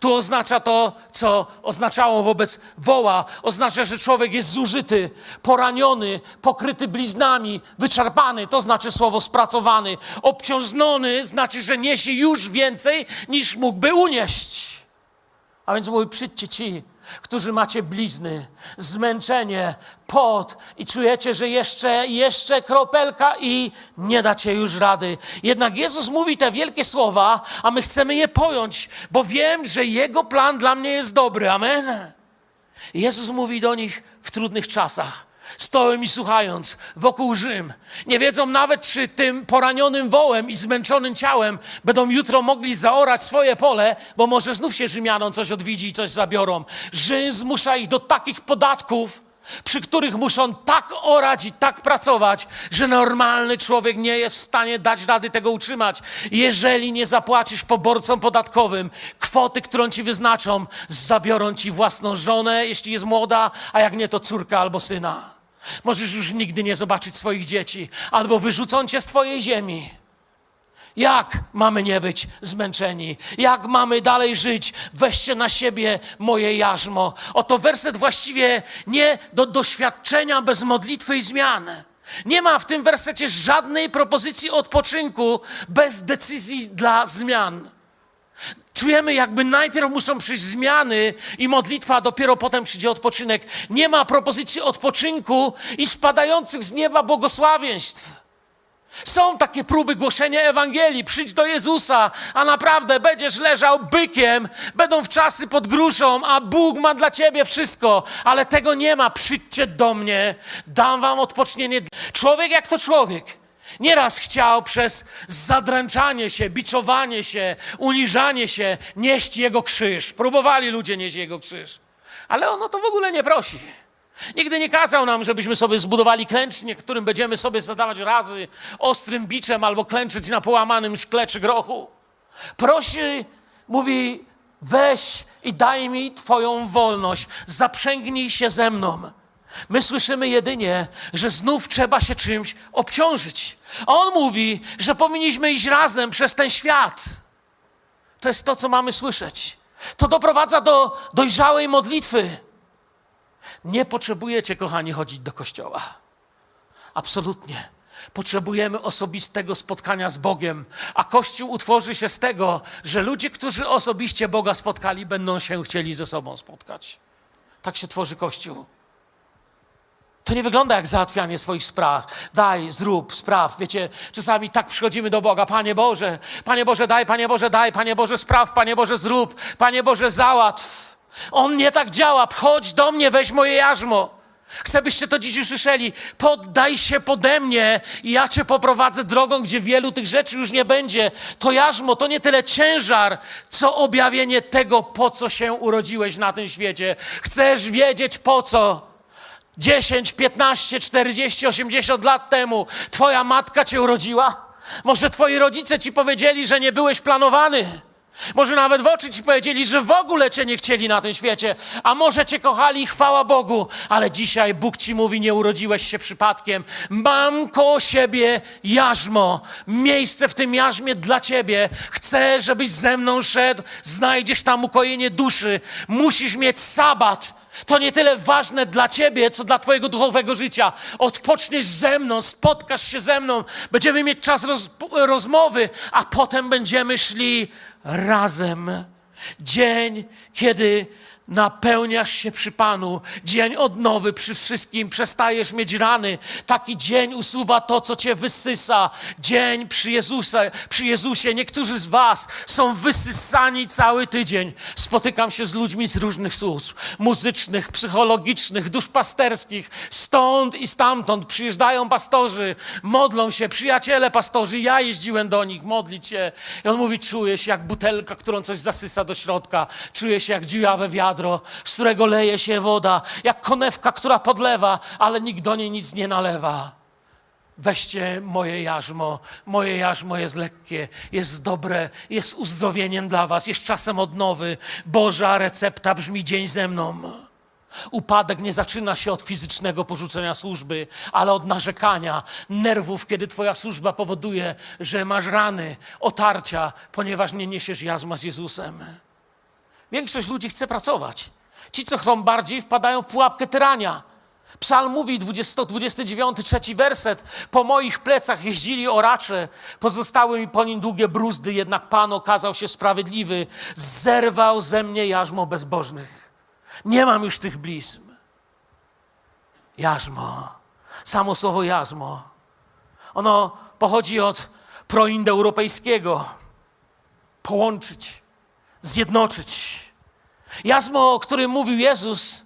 tu oznacza to, co oznaczało wobec woła. Oznacza, że człowiek jest zużyty, poraniony, pokryty bliznami, wyczerpany. To znaczy słowo spracowany. Obciążony znaczy, że niesie już więcej, niż mógłby unieść. A więc mówi, przyjdźcie ci, którzy macie blizny, zmęczenie, pot i czujecie, że jeszcze, jeszcze kropelka i nie dacie już rady. Jednak Jezus mówi te wielkie słowa, a my chcemy je pojąć, bo wiem, że Jego plan dla mnie jest dobry. Amen. Jezus mówi do nich w trudnych czasach stołem i słuchając wokół Rzym. Nie wiedzą nawet, czy tym poranionym wołem i zmęczonym ciałem będą jutro mogli zaorać swoje pole, bo może znów się Rzymianom coś odwiedzi i coś zabiorą. Rzym zmusza ich do takich podatków, przy których muszą tak orać i tak pracować, że normalny człowiek nie jest w stanie dać rady tego utrzymać. Jeżeli nie zapłacisz poborcom podatkowym kwoty, którą ci wyznaczą, zabiorą ci własną żonę, jeśli jest młoda, a jak nie, to córka albo syna. Możesz już nigdy nie zobaczyć swoich dzieci, albo wyrzucą cię z twojej ziemi. Jak mamy nie być zmęczeni? Jak mamy dalej żyć? Weźcie na siebie moje jarzmo. Oto werset właściwie nie do doświadczenia bez modlitwy i zmian. Nie ma w tym wersecie żadnej propozycji odpoczynku bez decyzji dla zmian. Czujemy, jakby najpierw muszą przyjść zmiany i modlitwa, a dopiero potem przyjdzie odpoczynek. Nie ma propozycji odpoczynku i spadających z nieba błogosławieństw. Są takie próby głoszenia Ewangelii. Przyjdź do Jezusa, a naprawdę będziesz leżał bykiem, będą w czasy pod gruszą, a Bóg ma dla ciebie wszystko. Ale tego nie ma. Przyjdźcie do mnie, dam wam odpocznienie. Człowiek jak to człowiek. Nieraz chciał przez zadręczanie się, biczowanie się, uniżanie się nieść Jego krzyż. Próbowali ludzie nieść Jego krzyż. Ale ono to w ogóle nie prosi. Nigdy nie kazał nam, żebyśmy sobie zbudowali klęcznie, którym będziemy sobie zadawać razy ostrym biczem albo klęczyć na połamanym szkle czy grochu. Prosi, mówi, weź i daj mi Twoją wolność, zaprzęgnij się ze mną. My słyszymy jedynie, że znów trzeba się czymś obciążyć. A on mówi, że powinniśmy iść razem przez ten świat. To jest to, co mamy słyszeć. To doprowadza do dojrzałej modlitwy. Nie potrzebujecie, kochani, chodzić do kościoła. Absolutnie. Potrzebujemy osobistego spotkania z Bogiem, a Kościół utworzy się z tego, że ludzie, którzy osobiście Boga spotkali, będą się chcieli ze sobą spotkać. Tak się tworzy Kościół. To nie wygląda jak załatwianie swoich spraw. Daj, zrób, spraw. Wiecie, czasami tak przychodzimy do Boga. Panie Boże, Panie Boże, daj, Panie Boże, daj, Panie Boże, spraw, Panie Boże, zrób, Panie Boże, załatw. On nie tak działa. Chodź do mnie, weź moje jarzmo. Chcę, byście to dziś usłyszeli. Poddaj się pode mnie i ja cię poprowadzę drogą, gdzie wielu tych rzeczy już nie będzie. To jarzmo to nie tyle ciężar, co objawienie tego, po co się urodziłeś na tym świecie. Chcesz wiedzieć po co? 10, 15, 40, 80 lat temu twoja matka cię urodziła? Może twoi rodzice ci powiedzieli, że nie byłeś planowany? Może nawet w oczy ci powiedzieli, że w ogóle cię nie chcieli na tym świecie, a może cię kochali, chwała Bogu, ale dzisiaj Bóg ci mówi, nie urodziłeś się przypadkiem. Mam koło siebie jarzmo, miejsce w tym jarzmie dla ciebie. Chcę, żebyś ze mną szedł, znajdziesz tam ukojenie duszy. Musisz mieć sabat. To nie tyle ważne dla ciebie, co dla twojego duchowego życia. Odpoczniesz ze mną, spotkasz się ze mną, będziemy mieć czas roz, rozmowy, a potem będziemy szli razem. Dzień, kiedy napełniasz się przy Panu, dzień odnowy przy wszystkim, przestajesz mieć rany. Taki dzień usuwa to, co cię wysysa. Dzień przy, przy Jezusie. Niektórzy z Was są wysysani cały tydzień. Spotykam się z ludźmi z różnych służb muzycznych, psychologicznych, duszpasterskich. Stąd i stamtąd przyjeżdżają pastorzy, modlą się, przyjaciele pastorzy. Ja jeździłem do nich modlić się. I on mówi: Czuję się jak butelka, którą coś zasysa do środka. Czuję się jak dziurawe wiadro wiadro, z którego leje się woda, jak konewka, która podlewa, ale nikt do niej nic nie nalewa. Weźcie moje jarzmo. Moje jarzmo jest lekkie, jest dobre, jest uzdrowieniem dla Was, jest czasem odnowy. Boża recepta brzmi dzień ze mną. Upadek nie zaczyna się od fizycznego porzucenia służby, ale od narzekania, nerwów, kiedy Twoja służba powoduje, że masz rany, otarcia, ponieważ nie niesiesz jazma z Jezusem. Większość ludzi chce pracować. Ci, co chcą bardziej, wpadają w pułapkę tyrania. Psalm mówi, 129, trzeci werset. Po moich plecach jeździli oracze, pozostały mi po nim długie bruzdy, jednak Pan okazał się sprawiedliwy, zerwał ze mnie jarzmo bezbożnych. Nie mam już tych blizm. Jarzmo, samo słowo jarzmo. Ono pochodzi od proindoeuropejskiego. Połączyć zjednoczyć. Jasmo, o którym mówił Jezus,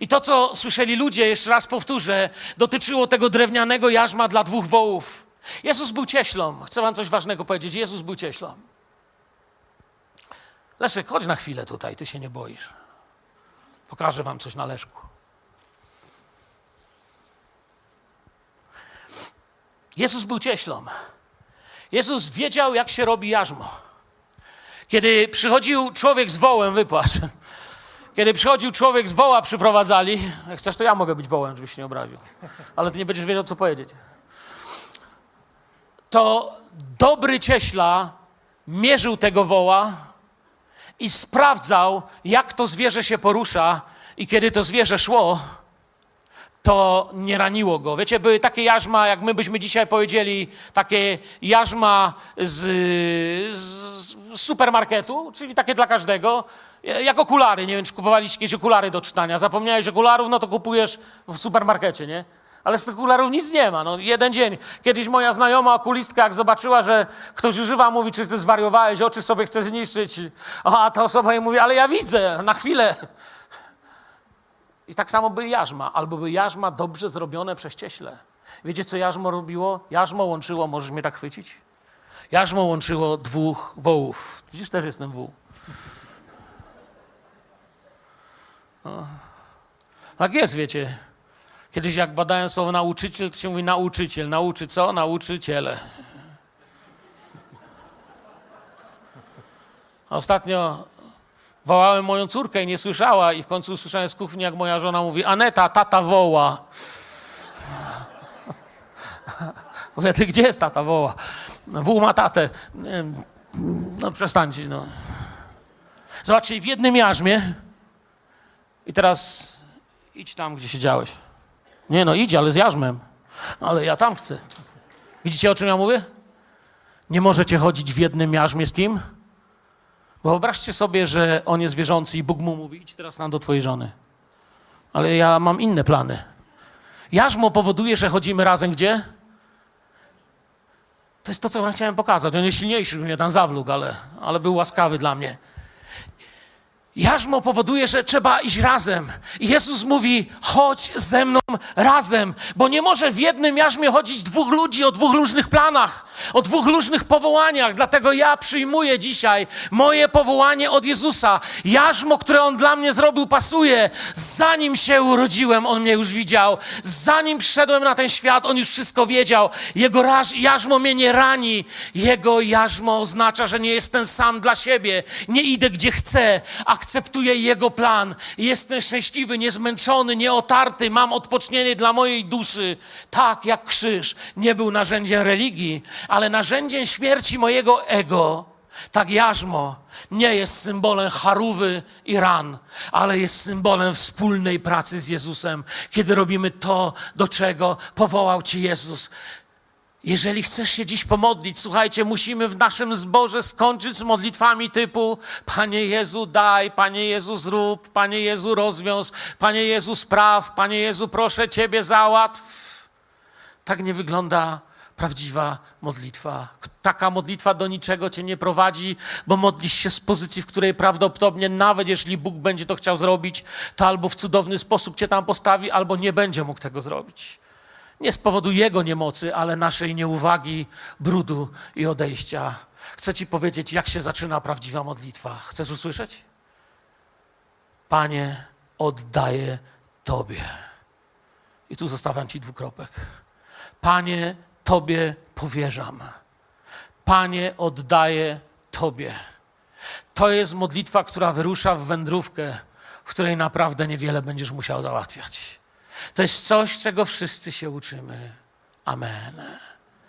i to, co słyszeli ludzie, jeszcze raz powtórzę, dotyczyło tego drewnianego jarzma dla dwóch wołów. Jezus był cieślą. Chcę wam coś ważnego powiedzieć. Jezus był cieślą. Leszek, chodź na chwilę tutaj, ty się nie boisz. Pokażę wam coś na Leszku. Jezus był cieślą. Jezus wiedział, jak się robi jarzmo. Kiedy przychodził człowiek z wołem, wypłacz. Kiedy przychodził człowiek z woła, przyprowadzali. Jak chcesz, to ja mogę być wołem, żebyś się nie obraził. Ale ty nie będziesz wiedział, co powiedzieć. To dobry cieśla mierzył tego woła i sprawdzał, jak to zwierzę się porusza. I kiedy to zwierzę szło, to nie raniło go. Wiecie, były takie jarzma, jak my byśmy dzisiaj powiedzieli, takie jarzma z, z supermarketu, czyli takie dla każdego, jak okulary. Nie wiem, czy kupowaliście jakieś okulary do czytania. Zapomniałeś okularów, no to kupujesz w supermarkecie, nie? Ale z tych okularów nic nie ma. No, jeden dzień. Kiedyś moja znajoma okulistka, jak zobaczyła, że ktoś używa, mówi, czy ty zwariowałeś, oczy sobie chce zniszczyć. A ta osoba jej mówi, ale ja widzę, na chwilę. I tak samo by jarzma, albo by jarzma dobrze zrobione przez cieśle. Wiecie, co jarzmo robiło? Jarzmo łączyło, możesz mnie tak chwycić? Jarzmo łączyło dwóch wołów. Widzisz, też jestem wół. No. Tak jest, wiecie. Kiedyś jak badałem słowo nauczyciel, to się mówi nauczyciel. Nauczy co? Nauczyciele. Ostatnio Wołałem moją córkę i nie słyszała i w końcu usłyszałem z kuchni, jak moja żona mówi, Aneta, tata woła. Mówię, ty gdzie jest tata woła? Wół ma tatę. No przestańcie, no. Zobaczcie, w jednym jarzmie i teraz idź tam, gdzie siedziałeś. Nie no, idź, ale z jarzmem. Ale ja tam chcę. Widzicie, o czym ja mówię? Nie możecie chodzić w jednym jarzmie z kim? Wyobraźcie sobie, że on jest wierzący i Bóg mu mówi, idź teraz nam do twojej żony. Ale ja mam inne plany. Jarzmo powoduje, że chodzimy razem gdzie? To jest to, co ja chciałem pokazać. On jest silniejszy, mnie tam zawlógł, ale, ale był łaskawy dla mnie. Jarzmo powoduje, że trzeba iść razem. I Jezus mówi: chodź ze mną razem, bo nie może w jednym jarzmie chodzić dwóch ludzi o dwóch różnych planach, o dwóch różnych powołaniach. Dlatego ja przyjmuję dzisiaj moje powołanie od Jezusa. Jarzmo, które On dla mnie zrobił, pasuje. Zanim się urodziłem, On mnie już widział. Zanim przyszedłem na ten świat, On już wszystko wiedział. Jego jarzmo mnie nie rani. Jego jarzmo oznacza, że nie jestem sam dla siebie. Nie idę gdzie chcę, akceptuję Jego plan. Jestem szczęśliwy, niezmęczony, nieotarty. Mam odpocznienie dla mojej duszy. Tak jak krzyż nie był narzędziem religii, ale narzędziem śmierci mojego ego. Tak jarzmo nie jest symbolem charówy i ran, ale jest symbolem wspólnej pracy z Jezusem, kiedy robimy to, do czego powołał Cię Jezus. Jeżeli chcesz się dziś pomodlić, słuchajcie, musimy w naszym zborze skończyć z modlitwami typu Panie Jezu daj, Panie Jezu zrób, Panie Jezu rozwiąż, Panie Jezu spraw, Panie Jezu proszę Ciebie załatw. Tak nie wygląda prawdziwa modlitwa. Taka modlitwa do niczego cię nie prowadzi, bo modlisz się z pozycji, w której prawdopodobnie nawet jeśli Bóg będzie to chciał zrobić, to albo w cudowny sposób cię tam postawi, albo nie będzie mógł tego zrobić. Nie z powodu Jego niemocy, ale naszej nieuwagi, brudu i odejścia. Chcę Ci powiedzieć, jak się zaczyna prawdziwa modlitwa. Chcesz usłyszeć? Panie, oddaję Tobie. I tu zostawiam Ci dwukropek. Panie, Tobie powierzam. Panie, oddaję Tobie. To jest modlitwa, która wyrusza w wędrówkę, w której naprawdę niewiele będziesz musiał załatwiać. To jest coś, czego wszyscy się uczymy. Amen.